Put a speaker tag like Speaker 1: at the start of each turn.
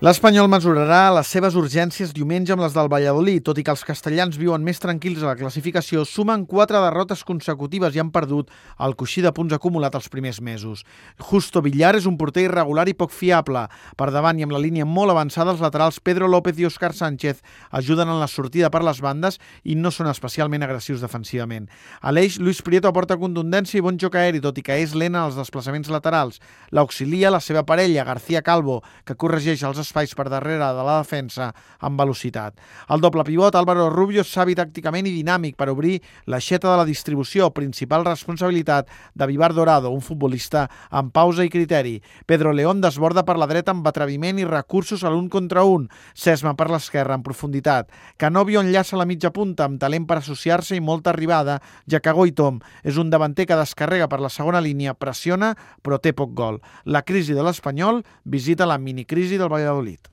Speaker 1: L'Espanyol mesurarà les seves urgències diumenge amb les del Valladolid, tot i que els castellans viuen més tranquils a la classificació, sumen quatre derrotes consecutives i han perdut el coixí de punts acumulat els primers mesos. Justo Villar és un porter irregular i poc fiable. Per davant i amb la línia molt avançada, els laterals Pedro López i Òscar Sánchez ajuden en la sortida per les bandes i no són especialment agressius defensivament. A l'eix, Luis Prieto aporta contundència i bon joc aeri, tot i que és lent en els desplaçaments laterals. L'auxilia la seva parella, García Calvo, que corregeix els espais per darrere de la defensa amb velocitat. El doble pivot, Álvaro Rubio, és savi tàcticament i dinàmic per obrir l'aixeta de la distribució, principal responsabilitat de Vivar Dorado, un futbolista amb pausa i criteri. Pedro León desborda per la dreta amb atreviment i recursos a l'un contra un. Sesma per l'esquerra en profunditat. Canovio enllaça la mitja punta amb talent per associar-se i molta arribada, ja que Goitom és un davanter que descarrega per la segona línia, pressiona, però té poc gol. La crisi de l'Espanyol visita la minicrisi del Valladolid. Paulito.